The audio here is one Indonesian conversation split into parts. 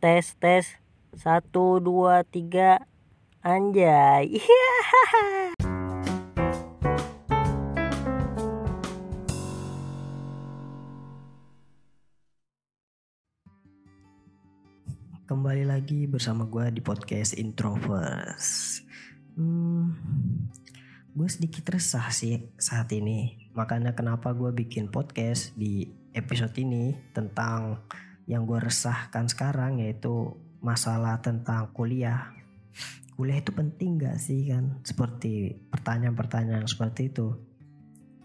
tes tes. Satu dua tiga. Anjay. Kembali lagi bersama gue di podcast Introvers hmm, gue sedikit resah sih saat ini. Makanya kenapa gue bikin podcast di episode ini tentang yang gue resahkan sekarang yaitu masalah tentang kuliah. Kuliah itu penting gak sih kan? Seperti pertanyaan-pertanyaan seperti itu.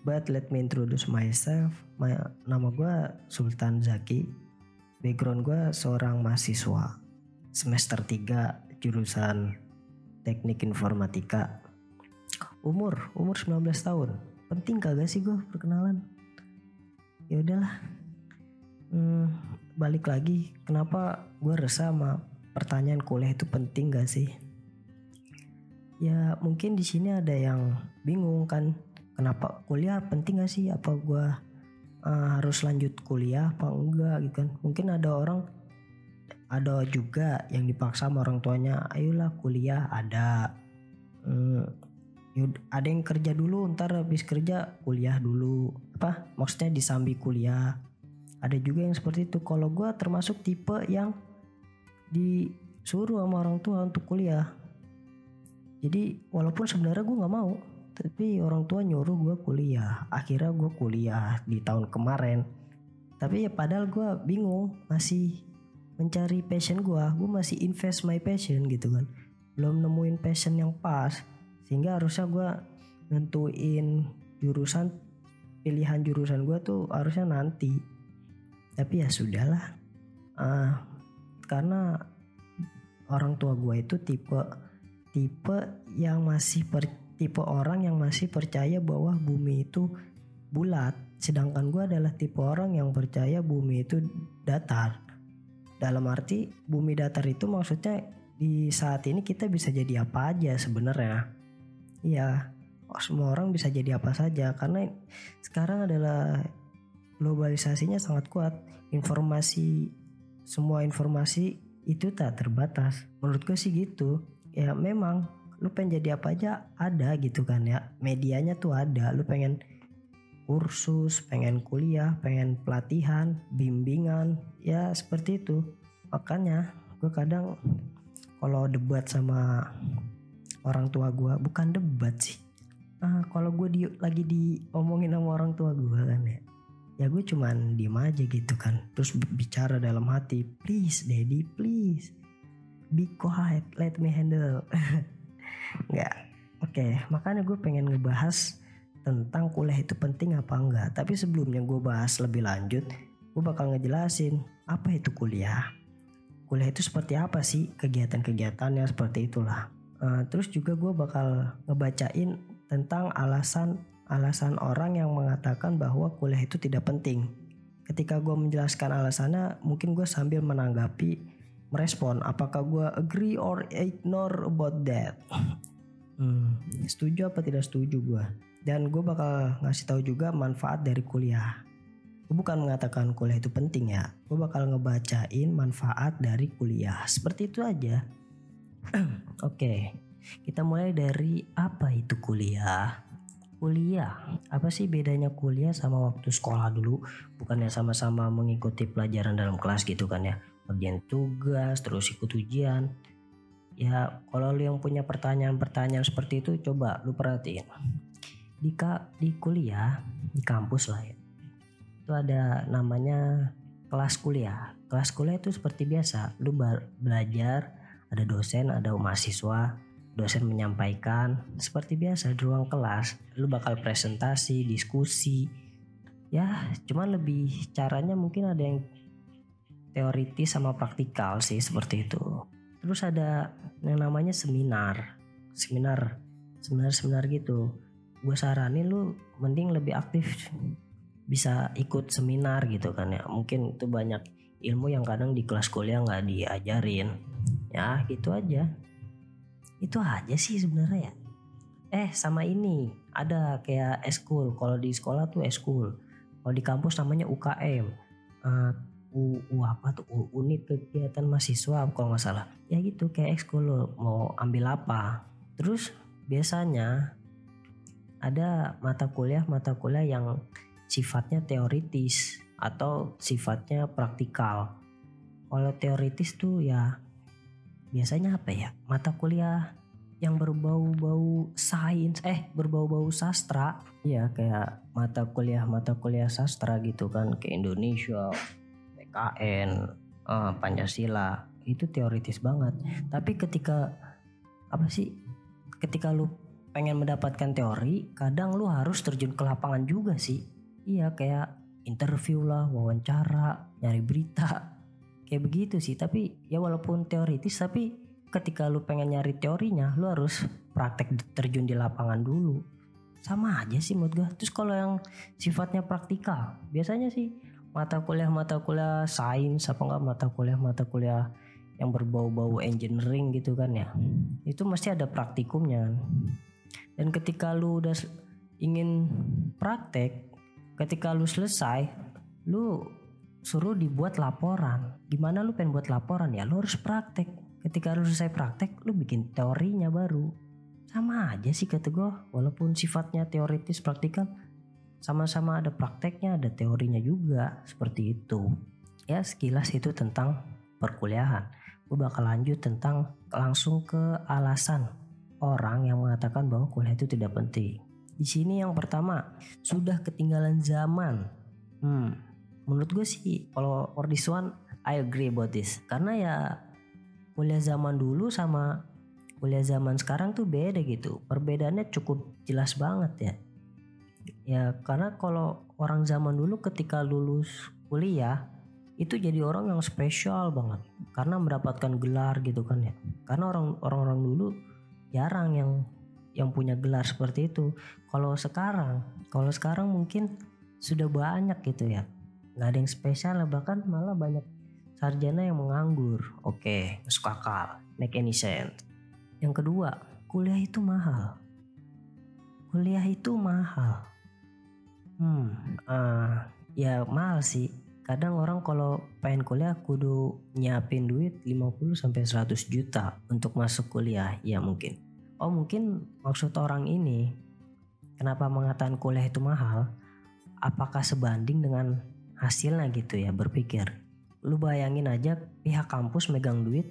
But let me introduce myself. My, nama gue Sultan Zaki. Background gue seorang mahasiswa. Semester 3 jurusan teknik informatika. Umur, umur 19 tahun. Penting kagak sih gue perkenalan? Ya udahlah. Hmm, balik lagi kenapa gue resah sama pertanyaan kuliah itu penting gak sih? Ya mungkin di sini ada yang bingung kan kenapa kuliah penting gak sih? Apa gue uh, harus lanjut kuliah apa enggak gitu kan? Mungkin ada orang ada juga yang dipaksa sama orang tuanya ayolah kuliah ada. Hmm, ada yang kerja dulu ntar habis kerja kuliah dulu. Apa? Maksudnya disambi kuliah ada juga yang seperti itu. Kalau gue termasuk tipe yang disuruh sama orang tua untuk kuliah. Jadi walaupun sebenarnya gue nggak mau tapi orang tua nyuruh gue kuliah. Akhirnya gue kuliah di tahun kemarin. Tapi ya padahal gue bingung masih mencari passion gue gue masih invest my passion gitu kan. Belum nemuin passion yang pas. Sehingga harusnya gue nentuin jurusan pilihan jurusan gue tuh harusnya nanti tapi ya sudahlah. Uh, karena orang tua gue itu tipe tipe yang masih per, tipe orang yang masih percaya bahwa bumi itu bulat. Sedangkan gue adalah tipe orang yang percaya bumi itu datar. Dalam arti bumi datar itu maksudnya di saat ini kita bisa jadi apa aja sebenarnya. Iya semua orang bisa jadi apa saja. Karena sekarang adalah globalisasinya sangat kuat. Informasi semua informasi itu tak terbatas. Menurut gue sih gitu. Ya memang lu pengen jadi apa aja ada gitu kan ya. Medianya tuh ada. Lu pengen kursus, pengen kuliah, pengen pelatihan, bimbingan, ya seperti itu. Makanya gue kadang kalau debat sama orang tua gue, bukan debat sih. Uh, kalau gue di, lagi diomongin sama orang tua gue kan ya, ya gue cuman diem aja gitu kan. Terus bicara dalam hati please daddy please be quiet let me handle. Nggak oke okay, makanya gue pengen ngebahas tentang kuliah itu penting apa enggak. Tapi sebelumnya gue bahas lebih lanjut gue bakal ngejelasin apa itu kuliah. Kuliah itu seperti apa sih kegiatan-kegiatannya seperti itulah. Uh, terus juga gue bakal ngebacain tentang alasan alasan orang yang mengatakan bahwa kuliah itu tidak penting. Ketika gue menjelaskan alasannya, mungkin gue sambil menanggapi, merespon apakah gue agree or ignore about that. Hmm, setuju apa tidak setuju gue. Dan gue bakal ngasih tahu juga manfaat dari kuliah. Gue bukan mengatakan kuliah itu penting ya. Gue bakal ngebacain manfaat dari kuliah. Seperti itu aja. Oke, okay. kita mulai dari apa itu kuliah kuliah? Apa sih bedanya kuliah sama waktu sekolah dulu? Bukannya sama-sama mengikuti pelajaran dalam kelas gitu kan ya? Bagian tugas terus ikut ujian. Ya kalau lu yang punya pertanyaan-pertanyaan seperti itu coba lu perhatiin. Di ka, di kuliah di kampus lah ya itu ada namanya kelas kuliah. Kelas kuliah itu seperti biasa lu belajar ada dosen ada mahasiswa dosen menyampaikan seperti biasa di ruang kelas lu bakal presentasi diskusi. Ya cuman lebih caranya mungkin ada yang teoritis sama praktikal sih seperti itu. Terus ada yang namanya seminar seminar seminar seminar gitu. Gue saranin lu mending lebih aktif bisa ikut seminar gitu kan ya. Mungkin itu banyak ilmu yang kadang di kelas kuliah nggak diajarin. Ya gitu aja itu aja sih sebenarnya ya. Eh sama ini. Ada kayak eskul kalau di sekolah tuh eskul kalau di kampus namanya UKM uh, eh, U, U apa tuh? U, unit kegiatan mahasiswa kalau nggak salah. Ya gitu kayak ekskul mau ambil apa? Terus biasanya ada mata kuliah mata kuliah yang sifatnya teoritis atau sifatnya praktikal. Kalau teoritis tuh ya biasanya apa ya? Mata kuliah yang berbau-bau sains eh berbau-bau sastra. Ya kayak mata kuliah mata kuliah sastra gitu kan ke Indonesia PKN eh, Pancasila. Itu teoritis banget. Tapi ketika apa sih ketika lu pengen mendapatkan teori kadang lu harus terjun ke lapangan juga sih. Iya kayak interview lah wawancara nyari berita kayak begitu sih tapi ya walaupun teoritis tapi ketika lu pengen nyari teorinya lu harus praktek terjun di lapangan dulu. Sama aja sih menurut gue terus kalau yang sifatnya praktikal biasanya sih mata kuliah mata kuliah sains apa enggak mata kuliah mata kuliah yang berbau-bau engineering gitu kan ya. Itu mesti ada praktikumnya dan ketika lu udah ingin praktek ketika lu selesai lu suruh dibuat laporan. Gimana lu pengen buat laporan ya? Lu harus praktek. Ketika lu selesai praktek, lu bikin teorinya baru. Sama aja sih kata gue, walaupun sifatnya teoritis praktikal, sama-sama ada prakteknya, ada teorinya juga, seperti itu. Ya sekilas itu tentang perkuliahan. Gue bakal lanjut tentang langsung ke alasan orang yang mengatakan bahwa kuliah itu tidak penting. Di sini yang pertama, sudah ketinggalan zaman. Hmm, menurut gue sih kalau for this one I agree about this. Karena ya kuliah zaman dulu sama kuliah zaman sekarang tuh beda gitu. Perbedaannya cukup jelas banget ya. Ya karena kalau orang zaman dulu ketika lulus kuliah itu jadi orang yang spesial banget. Karena mendapatkan gelar gitu kan ya. Karena orang orang dulu jarang yang yang punya gelar seperti itu. Kalau sekarang kalau sekarang mungkin sudah banyak gitu ya nggak ada yang spesial lah bahkan malah banyak sarjana yang menganggur. Oke okay, masuk akal. Make any sense. Yang kedua kuliah itu mahal. Kuliah itu mahal. Hmm uh, ya mahal sih. Kadang orang kalau pengen kuliah kudu nyiapin duit 50 sampai 100 juta untuk masuk kuliah ya mungkin. Oh mungkin maksud orang ini kenapa mengatakan kuliah itu mahal? Apakah sebanding dengan hasilnya gitu ya berpikir. Lu bayangin aja pihak kampus megang duit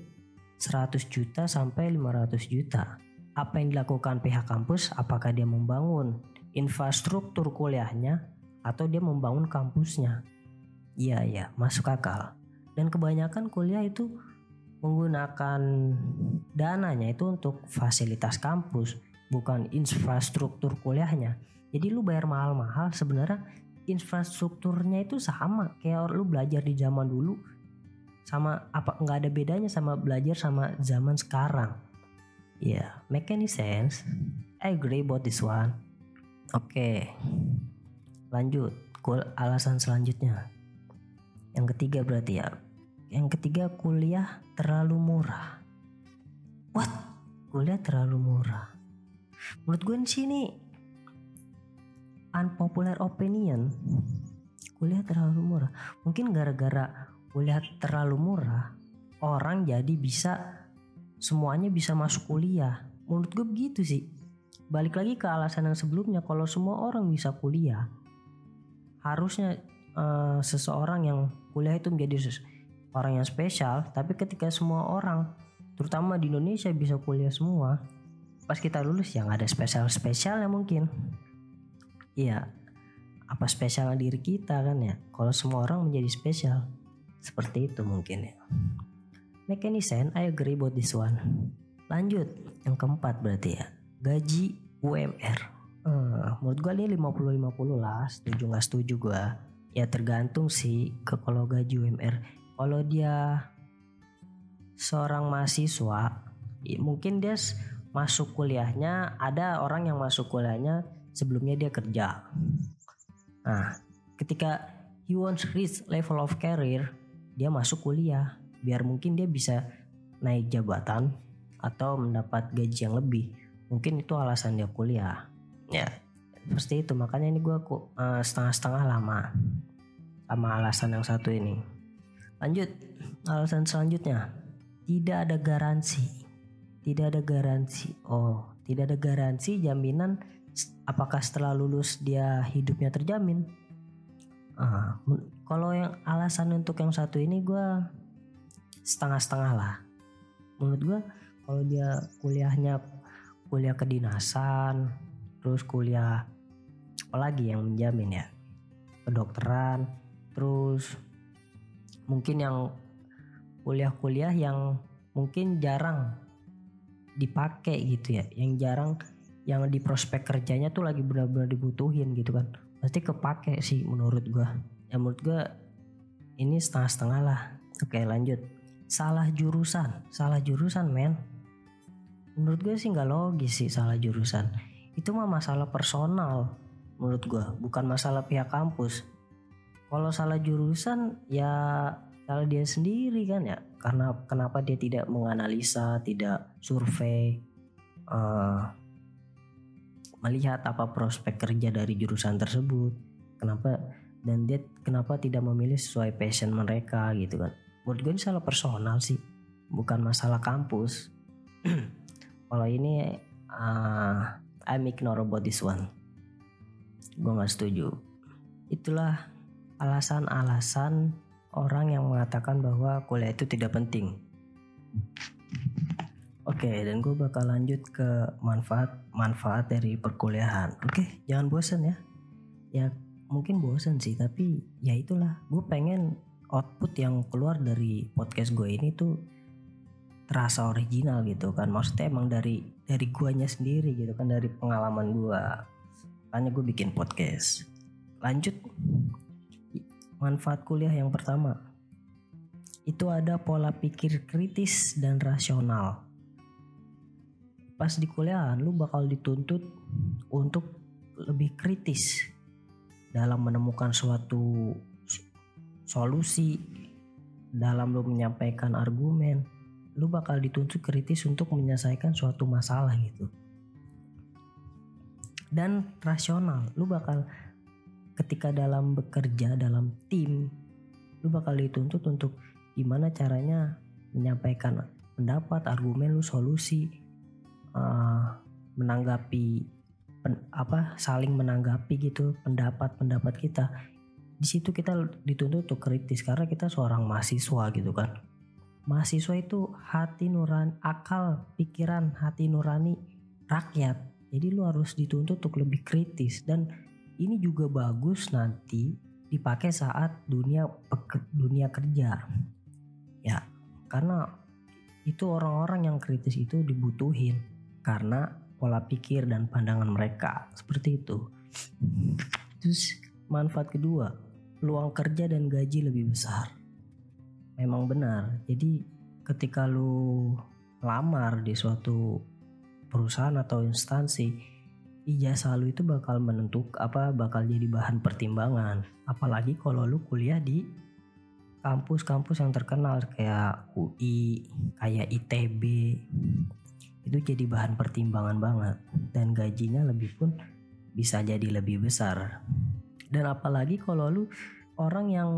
100 juta sampai 500 juta. Apa yang dilakukan pihak kampus? Apakah dia membangun infrastruktur kuliahnya atau dia membangun kampusnya? Iya ya, masuk akal. Dan kebanyakan kuliah itu menggunakan dananya itu untuk fasilitas kampus, bukan infrastruktur kuliahnya. Jadi lu bayar mahal-mahal sebenarnya infrastrukturnya itu sama kayak lu belajar di zaman dulu sama apa nggak ada bedanya sama belajar sama zaman sekarang. Ya yeah, make any sense? I agree about this one. Oke okay. lanjut. Kul alasan selanjutnya. Yang ketiga berarti ya. Yang ketiga kuliah terlalu murah. What? Kuliah terlalu murah. Menurut gue di sini unpopular opinion. Kuliah terlalu murah. Mungkin gara-gara kuliah terlalu murah orang jadi bisa semuanya bisa masuk kuliah. Menurut gue begitu sih. Balik lagi ke alasan yang sebelumnya kalau semua orang bisa kuliah harusnya uh, seseorang yang kuliah itu menjadi orang yang spesial tapi ketika semua orang terutama di Indonesia bisa kuliah semua pas kita lulus yang ada spesial spesial ya mungkin Iya, apa spesial diri kita kan ya? Kalau semua orang menjadi spesial, seperti itu mungkin ya. Make any sense? I agree about this one. Lanjut, yang keempat berarti ya, gaji UMR. Hmm, menurut gue ini 50-50 lah, setuju gak setuju gue. Ya tergantung sih ke kalau gaji UMR. Kalau dia seorang mahasiswa, mungkin dia masuk kuliahnya, ada orang yang masuk kuliahnya sebelumnya dia kerja. Nah, ketika he wants reach level of career, dia masuk kuliah biar mungkin dia bisa naik jabatan atau mendapat gaji yang lebih. Mungkin itu alasan dia kuliah. Ya, seperti itu. Makanya ini gue uh, setengah-setengah lama sama alasan yang satu ini. lanjut alasan selanjutnya tidak ada garansi tidak ada garansi oh tidak ada garansi jaminan apakah setelah lulus dia hidupnya terjamin? Ah, kalau yang alasan untuk yang satu ini gue setengah-setengah lah. Menurut gue kalau dia kuliahnya kuliah kedinasan terus kuliah apalagi yang menjamin ya? Kedokteran terus mungkin yang kuliah-kuliah yang mungkin jarang dipakai gitu ya yang jarang yang di prospek kerjanya tuh lagi benar-benar dibutuhin gitu kan. Pasti kepake sih menurut gua. Ya menurut gua ini setengah-setengah lah. Oke lanjut. Salah jurusan. Salah jurusan men. Menurut gue sih nggak logis sih salah jurusan. Itu mah masalah personal menurut gue bukan masalah pihak kampus. Kalau salah jurusan ya salah dia sendiri kan ya. Karena kenapa dia tidak menganalisa tidak survei uh, melihat apa prospek kerja dari jurusan tersebut. Kenapa? Dan dia kenapa tidak memilih sesuai passion mereka gitu kan. Menurut gue ini salah personal sih bukan masalah kampus. Kalau ini uh, I'm ignore about this one. Gue nggak setuju. Itulah alasan-alasan orang yang mengatakan bahwa kuliah itu tidak penting Oke, okay, dan gue bakal lanjut ke manfaat-manfaat dari perkuliahan. Oke, okay, jangan bosen ya. Ya mungkin bosen sih, tapi ya itulah. Gue pengen output yang keluar dari podcast gue ini tuh terasa original gitu kan maksudnya emang dari dari guanya sendiri gitu kan dari pengalaman gua makanya gue bikin podcast lanjut manfaat kuliah yang pertama itu ada pola pikir kritis dan rasional pas di kuliah lu bakal dituntut untuk lebih kritis dalam menemukan suatu solusi dalam lu menyampaikan argumen lu bakal dituntut kritis untuk menyelesaikan suatu masalah gitu. Dan rasional lu bakal ketika dalam bekerja dalam tim lu bakal dituntut untuk gimana caranya menyampaikan pendapat argumen lu solusi uh, menanggapi pen, apa saling menanggapi gitu pendapat pendapat kita. Di situ kita dituntut untuk kritis karena kita seorang mahasiswa gitu kan. Mahasiswa itu hati nurani akal pikiran hati nurani rakyat. Jadi lu harus dituntut untuk lebih kritis. Dan ini juga bagus nanti dipakai saat dunia dunia kerja. Ya karena itu orang-orang yang kritis itu dibutuhin karena pola pikir dan pandangan mereka seperti itu terus manfaat kedua peluang kerja dan gaji lebih besar memang benar. Jadi ketika lu lamar di suatu perusahaan atau instansi, ijazah lu itu bakal menentuk apa bakal jadi bahan pertimbangan. Apalagi kalau lu kuliah di kampus-kampus yang terkenal kayak UI, kayak ITB. Itu jadi bahan pertimbangan banget. Dan gajinya lebih pun bisa jadi lebih besar. Dan apalagi kalau lu orang yang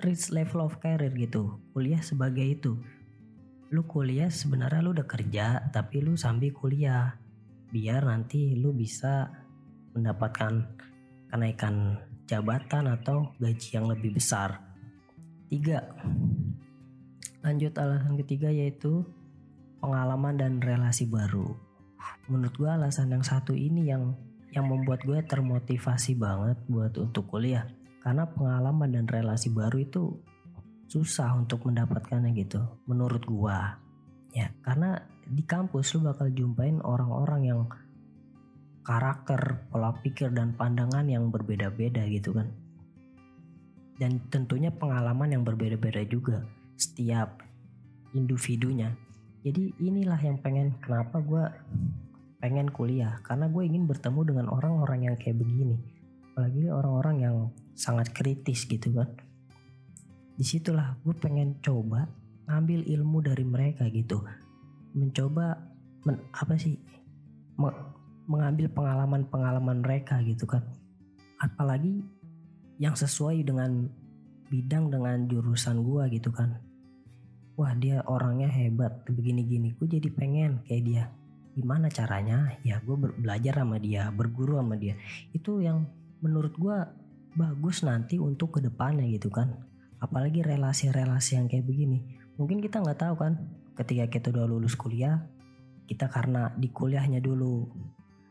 reach level of career gitu kuliah sebagai itu. Lu kuliah sebenarnya lu udah kerja tapi lu sambil kuliah. Biar nanti lu bisa mendapatkan kenaikan jabatan atau gaji yang lebih besar. Tiga. Lanjut alasan ketiga yaitu pengalaman dan relasi baru. Menurut gue alasan yang satu ini yang yang membuat gue termotivasi banget buat untuk kuliah. Karena pengalaman dan relasi baru itu susah untuk mendapatkannya gitu menurut gua. Ya karena di kampus lu bakal jumpain orang-orang yang karakter pola pikir dan pandangan yang berbeda-beda gitu kan. Dan tentunya pengalaman yang berbeda-beda juga setiap individunya jadi inilah yang pengen kenapa gua pengen kuliah. Karena gue ingin bertemu dengan orang-orang yang kayak begini. Apalagi orang-orang yang sangat kritis gitu kan. Di situlah gue pengen coba ngambil ilmu dari mereka gitu. Mencoba men, apa sih me, mengambil pengalaman-pengalaman mereka gitu kan. Apalagi yang sesuai dengan bidang dengan jurusan gue gitu kan wah dia orangnya hebat begini-gini. Gue jadi pengen kayak dia. Gimana caranya? Ya gue belajar sama dia berguru sama dia. Itu yang menurut gue bagus nanti untuk ke depannya gitu kan. Apalagi relasi-relasi yang kayak begini. Mungkin kita nggak tahu kan ketika kita udah lulus kuliah kita karena di kuliahnya dulu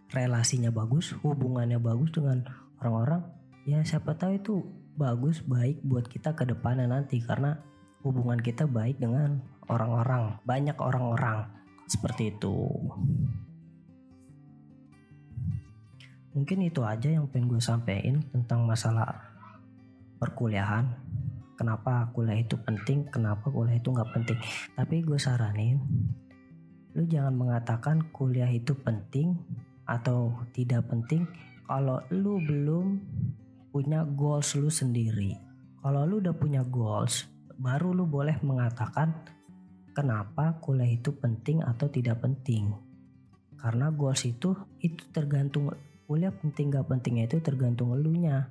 relasinya bagus hubungannya bagus dengan orang-orang ya siapa tahu itu bagus baik buat kita ke depannya nanti. Karena hubungan kita baik dengan orang-orang banyak orang-orang. Seperti itu. Mungkin itu aja yang pengen gue sampein tentang masalah perkuliahan. Kenapa kuliah itu penting kenapa kuliah itu nggak penting. Tapi gue saranin lu jangan mengatakan kuliah itu penting atau tidak penting kalau lu belum punya goals lu sendiri. Kalau lu udah punya goals, baru lu boleh mengatakan kenapa kuliah itu penting atau tidak penting. Karena goals itu itu tergantung kuliah penting gak pentingnya itu tergantung elunya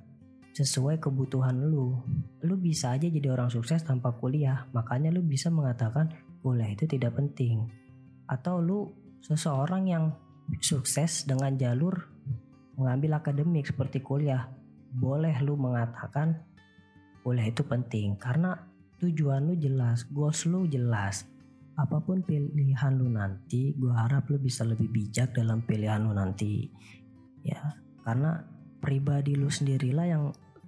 sesuai kebutuhan lu. Lu bisa aja jadi orang sukses tanpa kuliah, makanya lu bisa mengatakan kuliah itu tidak penting. Atau lu seseorang yang sukses dengan jalur mengambil akademik seperti kuliah, boleh lu mengatakan kuliah itu penting karena tujuan lu jelas, goals lu jelas. Apa pun pilihan lu nanti, gue harap lu bisa lebih bijak dalam pilihan lu nanti. Ya, karena pribadi lu sendirilah yang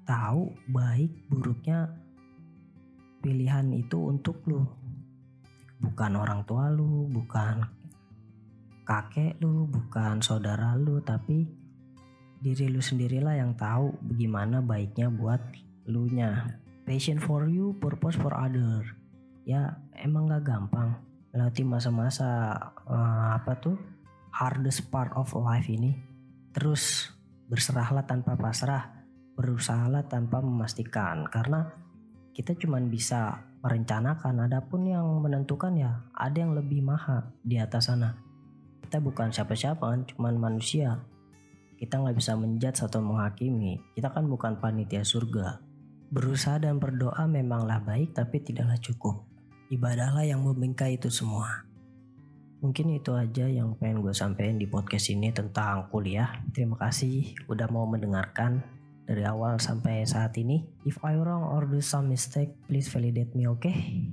tahu baik buruknya pilihan itu untuk lu. Bukan orang tua lu, bukan kakek lu, bukan saudara lu, tapi diri lu sendirilah yang tahu bagaimana baiknya buat lu nya passion for you purpose for other. Ya emang gak gampang. Melewati masa-masa uh, apa tuh hardest part of life ini. Terus berserahlah tanpa pasrah berusahalah tanpa memastikan. Karena kita cuma bisa merencanakan adapun yang menentukan ya ada yang lebih maha di atas sana. Kita bukan siapa-siapa kan cuman manusia. Kita nggak bisa menjudge atau menghakimi. Kita kan bukan panitia surga. Berusaha dan berdoa memanglah baik tapi tidaklah cukup. Ibadahlah yang membingkai itu semua. Mungkin itu aja yang pengen gue sampaikan di podcast ini tentang kuliah. Terima kasih udah mau mendengarkan dari awal sampai saat ini. If I wrong or do some mistake, please validate me, oke? Okay?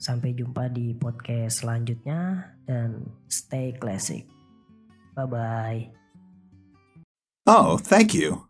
Sampai jumpa di podcast selanjutnya dan stay classic. Bye bye. Oh, thank you.